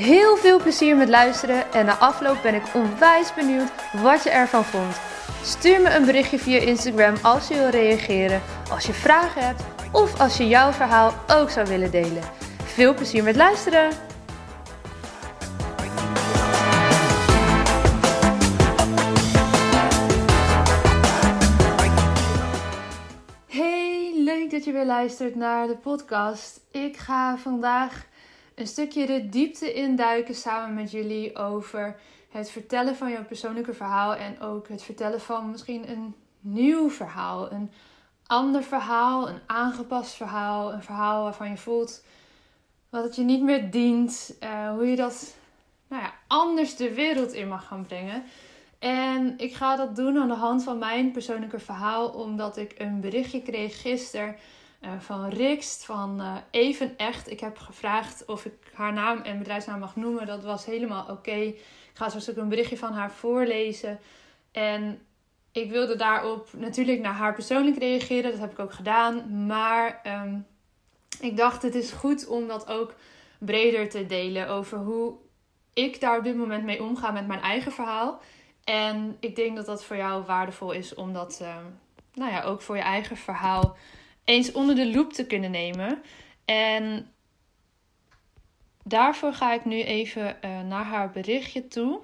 Heel veel plezier met luisteren en na afloop ben ik onwijs benieuwd wat je ervan vond. Stuur me een berichtje via Instagram als je wil reageren, als je vragen hebt of als je jouw verhaal ook zou willen delen. Veel plezier met luisteren! Hey, leuk dat je weer luistert naar de podcast. Ik ga vandaag een stukje de diepte induiken samen met jullie over het vertellen van jouw persoonlijke verhaal en ook het vertellen van misschien een nieuw verhaal, een ander verhaal, een aangepast verhaal, een verhaal waarvan je voelt wat het je niet meer dient, uh, hoe je dat nou ja, anders de wereld in mag gaan brengen. En ik ga dat doen aan de hand van mijn persoonlijke verhaal, omdat ik een berichtje kreeg gisteren uh, van Rikst van uh, Even Echt. Ik heb gevraagd of ik haar naam en bedrijfsnaam mag noemen. Dat was helemaal oké. Ik ga straks ook een berichtje van haar voorlezen. En ik wilde daarop natuurlijk naar haar persoonlijk reageren. Dat heb ik ook gedaan. Maar um, ik dacht, het is goed om dat ook breder te delen over hoe ik daar op dit moment mee omga met mijn eigen verhaal. En ik denk dat dat voor jou waardevol is om dat, uh, nou ja, ook voor je eigen verhaal eens onder de loep te kunnen nemen. En daarvoor ga ik nu even uh, naar haar berichtje toe.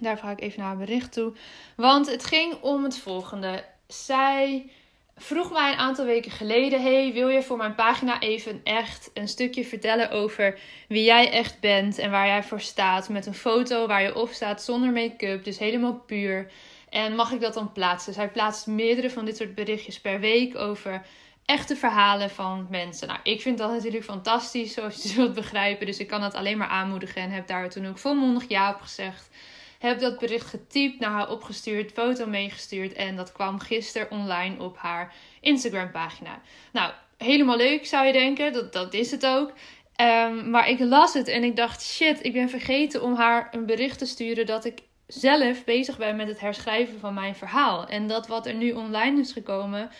Daarvoor ga ik even naar haar bericht toe. Want het ging om het volgende. Zij vroeg mij een aantal weken geleden: Hey, wil je voor mijn pagina even echt een stukje vertellen over wie jij echt bent en waar jij voor staat? Met een foto waar je op staat zonder make-up, dus helemaal puur. En mag ik dat dan plaatsen? Zij plaatst meerdere van dit soort berichtjes per week over echte verhalen van mensen. Nou, ik vind dat natuurlijk fantastisch, zoals je zult begrijpen. Dus ik kan dat alleen maar aanmoedigen en heb daar toen ook volmondig ja op gezegd. Heb dat bericht getypt, naar haar opgestuurd, foto meegestuurd en dat kwam gisteren online op haar Instagram pagina. Nou, helemaal leuk zou je denken, dat, dat is het ook. Um, maar ik las het en ik dacht, shit, ik ben vergeten om haar een bericht te sturen dat ik zelf bezig ben met het herschrijven van mijn verhaal. En dat wat er nu online is gekomen,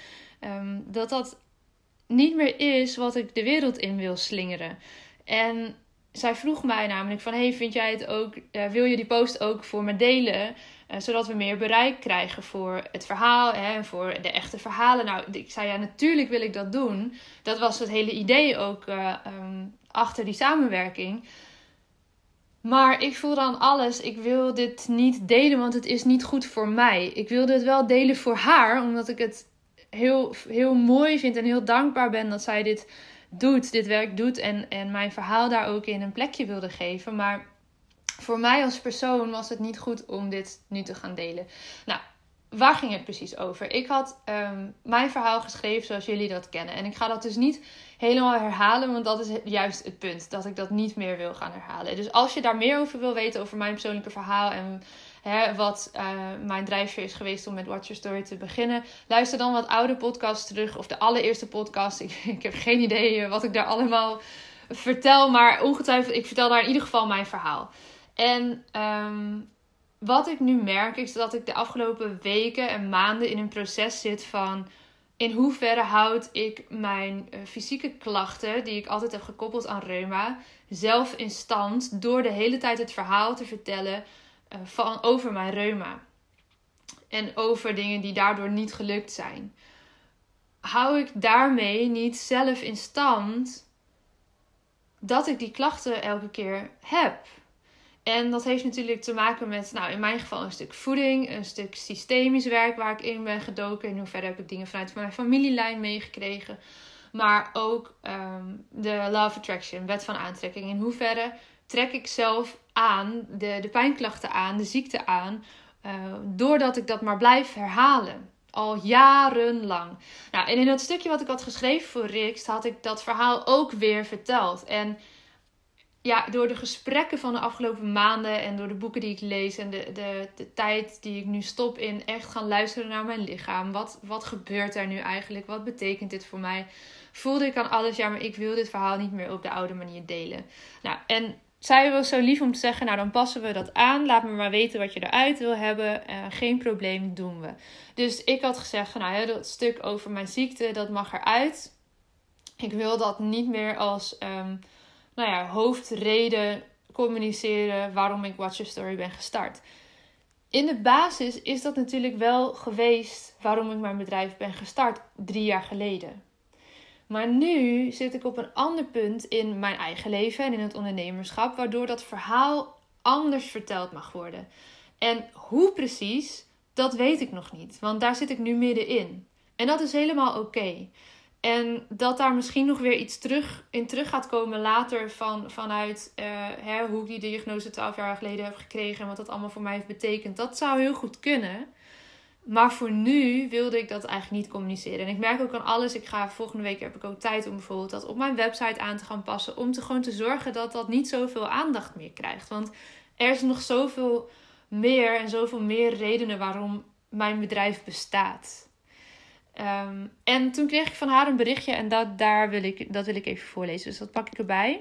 um, dat dat niet meer is wat ik de wereld in wil slingeren. En zij vroeg mij namelijk van, hey, vind jij het ook, uh, wil je die post ook voor me delen? Uh, zodat we meer bereik krijgen voor het verhaal en voor de echte verhalen. Nou, ik zei ja, natuurlijk wil ik dat doen. Dat was het hele idee ook uh, um, achter die samenwerking. Maar ik voel dan alles. Ik wil dit niet delen, want het is niet goed voor mij. Ik wilde het wel delen voor haar, omdat ik het heel, heel mooi vind en heel dankbaar ben dat zij dit doet, dit werk doet en, en mijn verhaal daar ook in een plekje wilde geven. Maar voor mij als persoon was het niet goed om dit nu te gaan delen. Nou, waar ging het precies over? Ik had um, mijn verhaal geschreven zoals jullie dat kennen. En ik ga dat dus niet helemaal herhalen, want dat is juist het punt. Dat ik dat niet meer wil gaan herhalen. Dus als je daar meer over wil weten, over mijn persoonlijke verhaal en wat uh, mijn drijfveer is geweest om met Watch Your Story te beginnen, luister dan wat oude podcasts terug. Of de allereerste podcast. Ik, ik heb geen idee wat ik daar allemaal vertel. Maar ongetwijfeld, ik vertel daar in ieder geval mijn verhaal. En um, wat ik nu merk is dat ik de afgelopen weken en maanden in een proces zit van in hoeverre houd ik mijn uh, fysieke klachten, die ik altijd heb gekoppeld aan reuma, zelf in stand door de hele tijd het verhaal te vertellen uh, van, over mijn reuma. En over dingen die daardoor niet gelukt zijn. Hou ik daarmee niet zelf in stand dat ik die klachten elke keer heb? En dat heeft natuurlijk te maken met, nou in mijn geval een stuk voeding, een stuk systemisch werk waar ik in ben gedoken. In hoeverre heb ik dingen vanuit mijn familielijn meegekregen. Maar ook um, de Love Attraction, wet van aantrekking. In hoeverre trek ik zelf aan, de, de pijnklachten aan, de ziekte aan, uh, doordat ik dat maar blijf herhalen. Al jarenlang. Nou, en in dat stukje wat ik had geschreven voor Riks, had ik dat verhaal ook weer verteld. En ja, door de gesprekken van de afgelopen maanden en door de boeken die ik lees en de, de, de tijd die ik nu stop in echt gaan luisteren naar mijn lichaam. Wat, wat gebeurt er nu eigenlijk? Wat betekent dit voor mij? Voelde ik aan alles, ja, maar ik wil dit verhaal niet meer op de oude manier delen. Nou, en zij was zo lief om te zeggen: Nou, dan passen we dat aan. Laat me maar weten wat je eruit wil hebben. Uh, geen probleem, doen we. Dus ik had gezegd: Nou, dat stuk over mijn ziekte, dat mag eruit. Ik wil dat niet meer als um, nou ja, hoofdreden communiceren waarom ik Watch Your Story ben gestart. In de basis is dat natuurlijk wel geweest waarom ik mijn bedrijf ben gestart drie jaar geleden. Maar nu zit ik op een ander punt in mijn eigen leven en in het ondernemerschap, waardoor dat verhaal anders verteld mag worden. En hoe precies, dat weet ik nog niet, want daar zit ik nu middenin. En dat is helemaal oké. En dat daar misschien nog weer iets terug, in terug gaat komen later van, vanuit uh, hoe ik die diagnose 12 jaar geleden heb gekregen en wat dat allemaal voor mij heeft betekend. Dat zou heel goed kunnen. Maar voor nu wilde ik dat eigenlijk niet communiceren. En ik merk ook aan alles. Ik ga volgende week heb ik ook tijd om bijvoorbeeld dat op mijn website aan te gaan passen. Om te gewoon te zorgen dat dat niet zoveel aandacht meer krijgt. Want er is nog zoveel meer en zoveel meer redenen waarom mijn bedrijf bestaat. Um, en toen kreeg ik van haar een berichtje en dat, daar wil ik, dat wil ik even voorlezen. Dus dat pak ik erbij.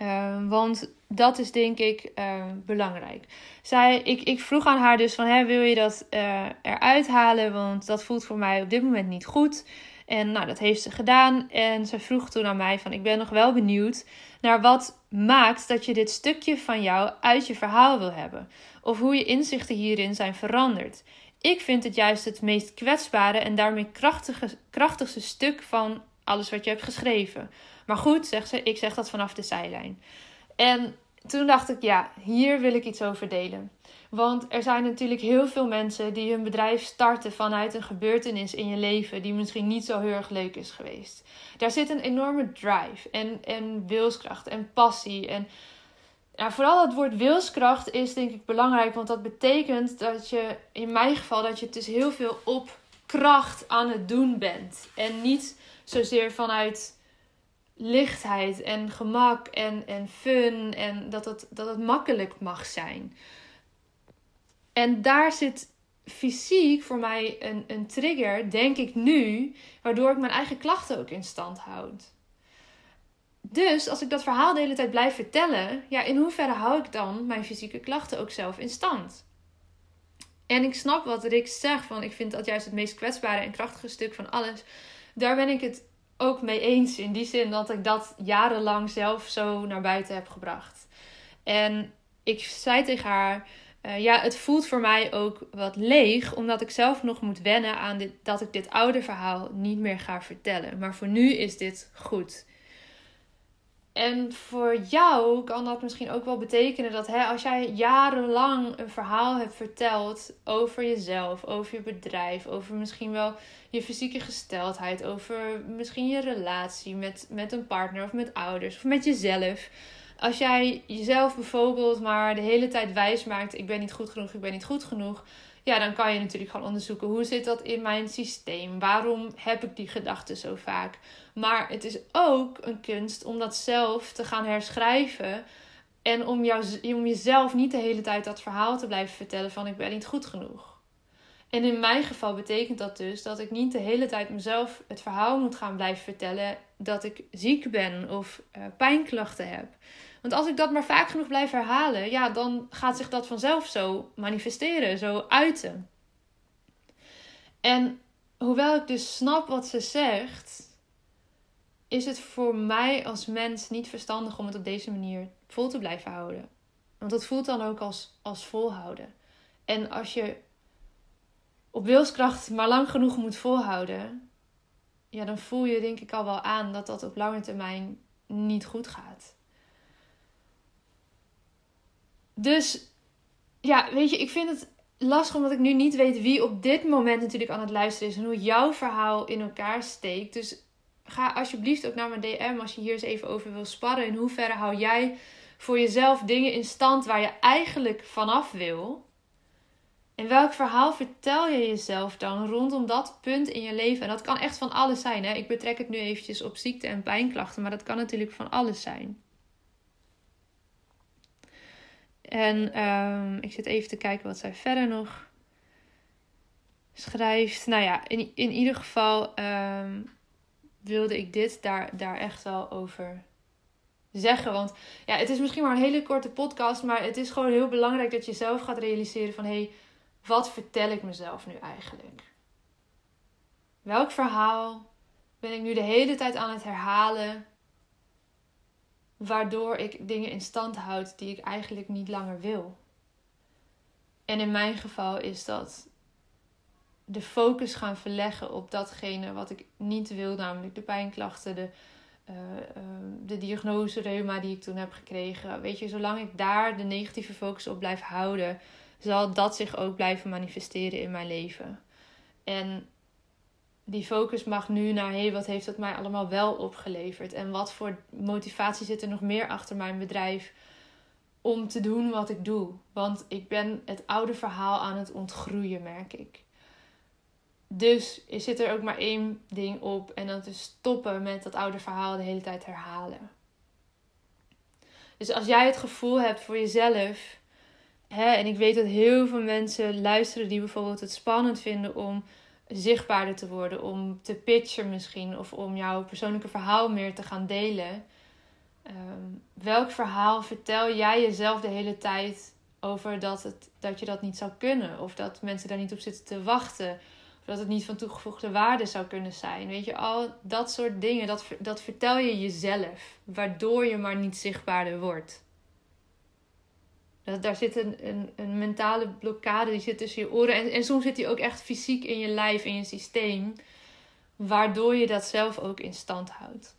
Um, want dat is denk ik uh, belangrijk. Zij, ik, ik vroeg aan haar dus van, hè, wil je dat uh, eruit halen? Want dat voelt voor mij op dit moment niet goed. En nou, dat heeft ze gedaan. En ze vroeg toen aan mij van, ik ben nog wel benieuwd naar wat maakt dat je dit stukje van jou uit je verhaal wil hebben. Of hoe je inzichten hierin zijn veranderd. Ik vind het juist het meest kwetsbare en daarmee krachtige, krachtigste stuk van alles wat je hebt geschreven. Maar goed, zegt ze, ik zeg dat vanaf de zijlijn. En toen dacht ik, ja, hier wil ik iets over delen. Want er zijn natuurlijk heel veel mensen die hun bedrijf starten vanuit een gebeurtenis in je leven die misschien niet zo heel erg leuk is geweest. Daar zit een enorme drive en, en wilskracht en passie. En ja, vooral het woord wilskracht is denk ik belangrijk, want dat betekent dat je, in mijn geval, dat je dus heel veel op kracht aan het doen bent. En niet zozeer vanuit lichtheid en gemak en, en fun en dat het, dat het makkelijk mag zijn. En daar zit fysiek voor mij een, een trigger, denk ik nu, waardoor ik mijn eigen klachten ook in stand houd. Dus als ik dat verhaal de hele tijd blijf vertellen, ja, in hoeverre hou ik dan mijn fysieke klachten ook zelf in stand? En ik snap wat Rick zegt, van ik vind dat juist het meest kwetsbare en krachtige stuk van alles. Daar ben ik het ook mee eens. In die zin dat ik dat jarenlang zelf zo naar buiten heb gebracht. En ik zei tegen haar: uh, Ja, het voelt voor mij ook wat leeg, omdat ik zelf nog moet wennen aan dit, dat ik dit oude verhaal niet meer ga vertellen. Maar voor nu is dit goed. En voor jou kan dat misschien ook wel betekenen dat hè, als jij jarenlang een verhaal hebt verteld over jezelf, over je bedrijf, over misschien wel je fysieke gesteldheid, over misschien je relatie met, met een partner of met ouders of met jezelf. Als jij jezelf bijvoorbeeld maar de hele tijd wijs maakt: ik ben niet goed genoeg, ik ben niet goed genoeg. Ja, dan kan je natuurlijk gaan onderzoeken hoe zit dat in mijn systeem? Waarom heb ik die gedachten zo vaak? Maar het is ook een kunst om dat zelf te gaan herschrijven. En om, jou, om jezelf niet de hele tijd dat verhaal te blijven vertellen van ik ben niet goed genoeg. En in mijn geval betekent dat dus dat ik niet de hele tijd mezelf het verhaal moet gaan blijven vertellen dat ik ziek ben of uh, pijnklachten heb. Want als ik dat maar vaak genoeg blijf herhalen, ja, dan gaat zich dat vanzelf zo manifesteren, zo uiten. En hoewel ik dus snap wat ze zegt, is het voor mij als mens niet verstandig om het op deze manier vol te blijven houden. Want dat voelt dan ook als, als volhouden. En als je op wilskracht maar lang genoeg moet volhouden, ja, dan voel je denk ik al wel aan dat dat op lange termijn niet goed gaat. Dus ja, weet je, ik vind het lastig omdat ik nu niet weet wie op dit moment natuurlijk aan het luisteren is en hoe jouw verhaal in elkaar steekt. Dus ga alsjeblieft ook naar mijn DM als je hier eens even over wil sparren. In hoeverre hou jij voor jezelf dingen in stand waar je eigenlijk vanaf wil? En welk verhaal vertel je jezelf dan rondom dat punt in je leven? En dat kan echt van alles zijn. Hè? Ik betrek het nu eventjes op ziekte en pijnklachten, maar dat kan natuurlijk van alles zijn. En um, ik zit even te kijken wat zij verder nog schrijft. Nou ja, in, in ieder geval um, wilde ik dit daar, daar echt wel over zeggen. Want ja, het is misschien maar een hele korte podcast, maar het is gewoon heel belangrijk dat je zelf gaat realiseren van hé, hey, wat vertel ik mezelf nu eigenlijk? Welk verhaal ben ik nu de hele tijd aan het herhalen? Waardoor ik dingen in stand houd die ik eigenlijk niet langer wil. En in mijn geval is dat de focus gaan verleggen op datgene wat ik niet wil, namelijk de pijnklachten, de, uh, de diagnose reuma die ik toen heb gekregen. Weet je, zolang ik daar de negatieve focus op blijf houden, zal dat zich ook blijven manifesteren in mijn leven. En die focus mag nu naar, hé, wat heeft dat mij allemaal wel opgeleverd? En wat voor motivatie zit er nog meer achter mijn bedrijf om te doen wat ik doe? Want ik ben het oude verhaal aan het ontgroeien, merk ik. Dus zit er ook maar één ding op en dat is stoppen met dat oude verhaal de hele tijd herhalen. Dus als jij het gevoel hebt voor jezelf, hè, en ik weet dat heel veel mensen luisteren die bijvoorbeeld het spannend vinden om zichtbaarder te worden, om te pitchen misschien, of om jouw persoonlijke verhaal meer te gaan delen. Ehm, welk verhaal vertel jij jezelf de hele tijd over dat, het, dat je dat niet zou kunnen? Of dat mensen daar niet op zitten te wachten? Of dat het niet van toegevoegde waarde zou kunnen zijn? Weet je, al dat soort dingen, dat, dat vertel je jezelf, waardoor je maar niet zichtbaarder wordt. Daar zit een, een, een, mentale blokkade die zit tussen je oren. En, en soms zit die ook echt fysiek in je lijf, in je systeem. Waardoor je dat zelf ook in stand houdt.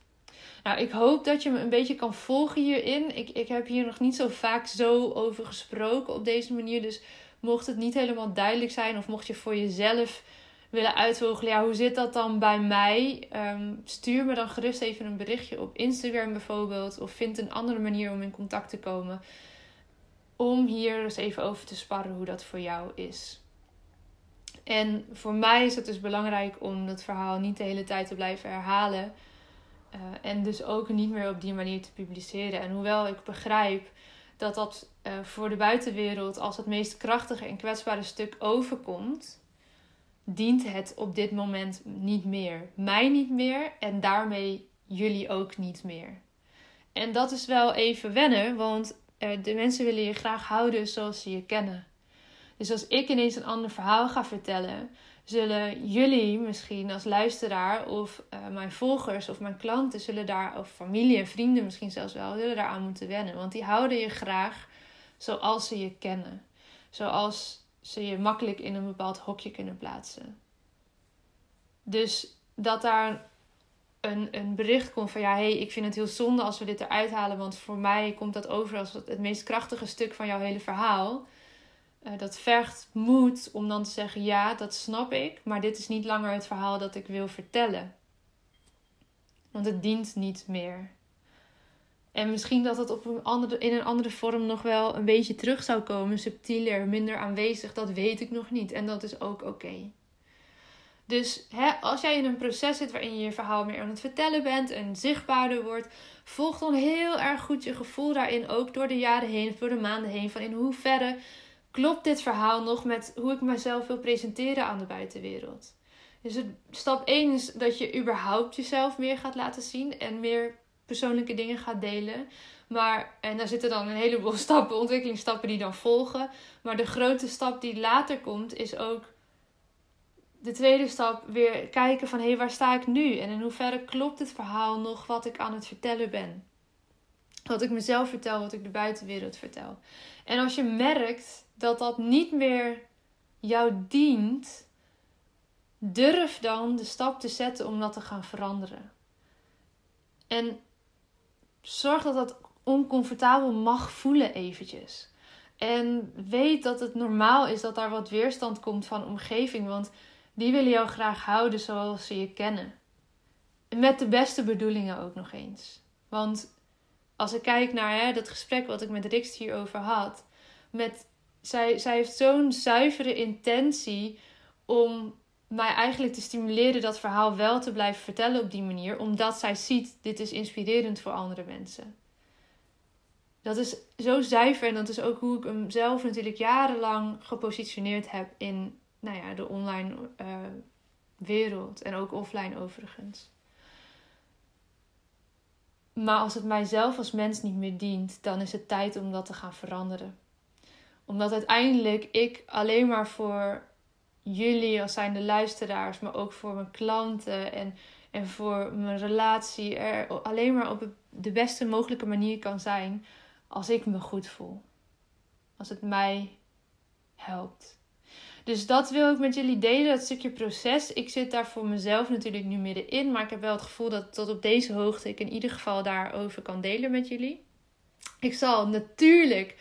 Nou, ik hoop dat je me een beetje kan volgen hierin. Ik, ik heb hier nog niet zo vaak zo over gesproken op deze manier. Dus mocht het niet helemaal duidelijk zijn, of mocht je voor jezelf willen uitvogelen, ja, hoe zit dat dan bij mij? Um, stuur me dan gerust even een berichtje op Instagram bijvoorbeeld. Of vind een andere manier om in contact te komen om hier eens even over te sparren hoe dat voor jou is. En voor mij is het dus belangrijk om dat verhaal niet de hele tijd te blijven herhalen. Uh, en dus ook niet meer op die manier te publiceren. En hoewel ik begrijp dat dat uh, voor de buitenwereld als het meest krachtige en kwetsbare stuk overkomt, dient het op dit moment niet meer. Mij niet meer en daarmee jullie ook niet meer. En dat is wel even wennen, want de mensen willen je graag houden zoals ze je kennen. Dus als ik ineens een ander verhaal ga vertellen, zullen jullie misschien als luisteraar of uh, mijn volgers of mijn klanten zullen daar, of familie en vrienden misschien zelfs wel, zullen daar aan moeten wennen. Want die houden je graag zoals ze je kennen. Zoals ze je makkelijk in een bepaald hokje kunnen plaatsen. Dus dat daar een, een bericht komt van ja, hey, ik vind het heel zonde als we dit eruit halen, want voor mij komt dat over als het, meest krachtige stuk van jouw hele verhaal. Uh, dat vergt moed om dan te zeggen ja, dat snap ik, maar dit is niet langer het verhaal dat ik wil vertellen. Want het dient niet meer. En misschien dat het op een andere, in een andere vorm nog wel een beetje terug zou komen, subtieler, minder aanwezig, dat weet ik nog niet. En dat is ook oké. Dus hè, als jij in een proces zit waarin je je verhaal meer aan het vertellen bent en zichtbaarder wordt, volg dan heel erg goed je gevoel daarin, ook door de jaren heen door de maanden heen. Van in hoeverre klopt dit verhaal nog met hoe ik mezelf wil presenteren aan de buitenwereld. Dus stap 1 is dat je überhaupt jezelf meer gaat laten zien en meer persoonlijke dingen gaat delen. Maar, en daar zitten dan een heleboel stappen, ontwikkelingsstappen die dan volgen. Maar de grote stap die later komt, is ook de tweede stap weer kijken van hé, hey, waar sta ik nu? En in hoeverre klopt het verhaal nog wat ik aan het vertellen ben? Wat ik mezelf vertel, wat ik de buitenwereld vertel. En als je merkt dat dat niet meer jou dient, durf dan de stap te zetten om dat te gaan veranderen. En zorg dat dat oncomfortabel mag voelen eventjes. En weet dat het normaal is dat daar wat weerstand komt van omgeving. Want die willen jou graag houden zoals ze je kennen. Met de beste bedoelingen ook nog eens. Want als ik kijk naar hè, dat gesprek wat ik met Rix hierover had. Met zij, zij heeft zo'n zuivere intentie om mij eigenlijk te stimuleren dat verhaal wel te blijven vertellen op die manier, omdat zij ziet, dit is inspirerend voor andere mensen. Dat is zo zuiver en dat is ook hoe ik hem zelf natuurlijk jarenlang gepositioneerd heb in nou ja, de online uh, wereld en ook offline overigens. Maar als het mijzelf als mens niet meer dient, dan is het tijd om dat te gaan veranderen. Omdat uiteindelijk ik alleen maar voor jullie als zijnde luisteraars, maar ook voor mijn klanten en, en voor mijn relatie er alleen maar op de beste mogelijke manier kan zijn als ik me goed voel. Als het mij helpt. Dus dat wil ik met jullie delen, dat stukje proces. Ik zit daar voor mezelf natuurlijk nu middenin, maar ik heb wel het gevoel dat tot op deze hoogte ik in ieder geval daarover kan delen met jullie. Ik zal natuurlijk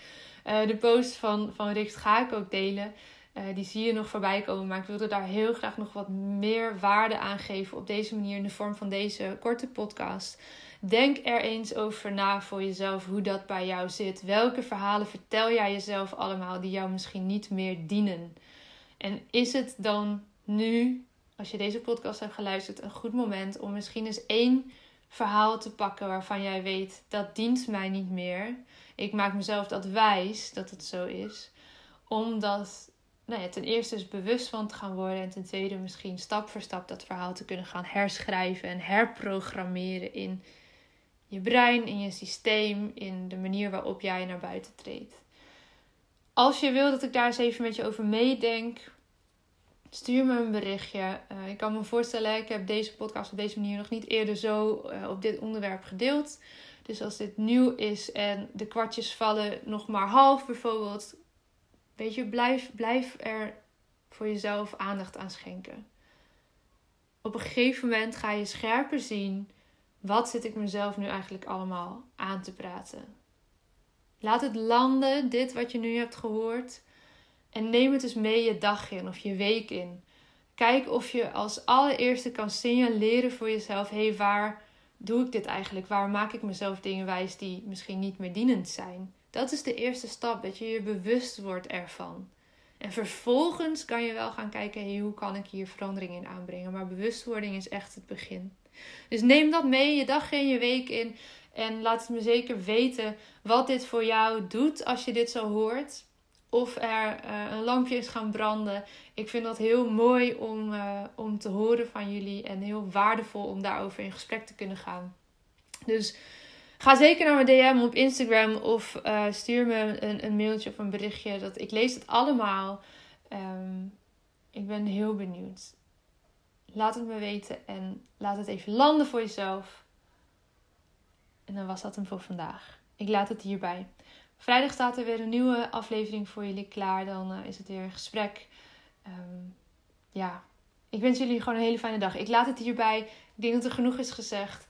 uh, de post van, van Richt ga ook delen. Uh, die zie je nog voorbij komen, maar ik wilde daar heel graag nog wat meer waarde aan geven op deze manier in de vorm van deze korte podcast. Denk er eens over na voor jezelf hoe dat bij jou zit. Welke verhalen vertel jij jezelf allemaal die jou misschien niet meer dienen? En is het dan nu, als je deze podcast hebt geluisterd, een goed moment om misschien eens één verhaal te pakken waarvan jij weet dat dient mij niet meer. Ik maak mezelf dat wijs dat het zo is. Omdat nou ja, ten eerste dus bewust van te gaan worden. En ten tweede misschien stap voor stap dat verhaal te kunnen gaan herschrijven en herprogrammeren in je brein, in je systeem, in de manier waarop jij naar buiten treedt. Als je wil dat ik daar eens even met je over meedenk, stuur me een berichtje. Uh, ik kan me voorstellen, ik heb deze podcast op deze manier nog niet eerder zo uh, op dit onderwerp gedeeld. Dus als dit nieuw is en de kwartjes vallen nog maar half bijvoorbeeld, weet je, blijf, blijf er voor jezelf aandacht aan schenken. Op een gegeven moment ga je scherper zien wat zit ik mezelf nu eigenlijk allemaal aan te praten. Laat het landen, dit wat je nu hebt gehoord. En neem het eens mee je dag in of je week in. Kijk of je als allereerste kan signaleren voor jezelf: hé, hey, waar doe ik dit eigenlijk? Waar maak ik mezelf dingen wijs die misschien niet meer dienend zijn? Dat is de eerste stap, dat je je bewust wordt ervan. En vervolgens kan je wel gaan kijken: hey, hoe kan ik hier verandering in aanbrengen? Maar bewustwording is echt het begin. Dus neem dat mee, je dag in, je week in. En laat het me zeker weten wat dit voor jou doet als je dit zo hoort. Of er uh, een lampje is gaan branden. Ik vind dat heel mooi om, uh, om te horen van jullie. En heel waardevol om daarover in gesprek te kunnen gaan. Dus ga zeker naar mijn DM op Instagram. Of uh, stuur me een, een, mailtje of een berichtje. Dat, ik lees het allemaal. Um, ik ben heel benieuwd. Laat het me weten en laat het even landen voor jezelf. En dan was dat hem voor vandaag. Ik laat het hierbij. Vrijdag staat er weer een nieuwe aflevering voor jullie klaar. Dan uh, is het weer een gesprek. Um, ja, ik wens jullie gewoon een hele fijne dag. Ik laat het hierbij. Ik denk dat er genoeg is gezegd.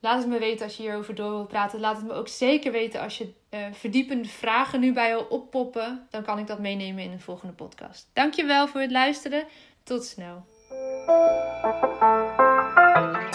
Laat het me weten als je hierover door wilt praten. Laat het me ook zeker weten als je uh, verdiepende vragen nu bij jou oppoppen. Dan kan ik dat meenemen in een volgende podcast. Dankjewel voor het luisteren. Tot snel.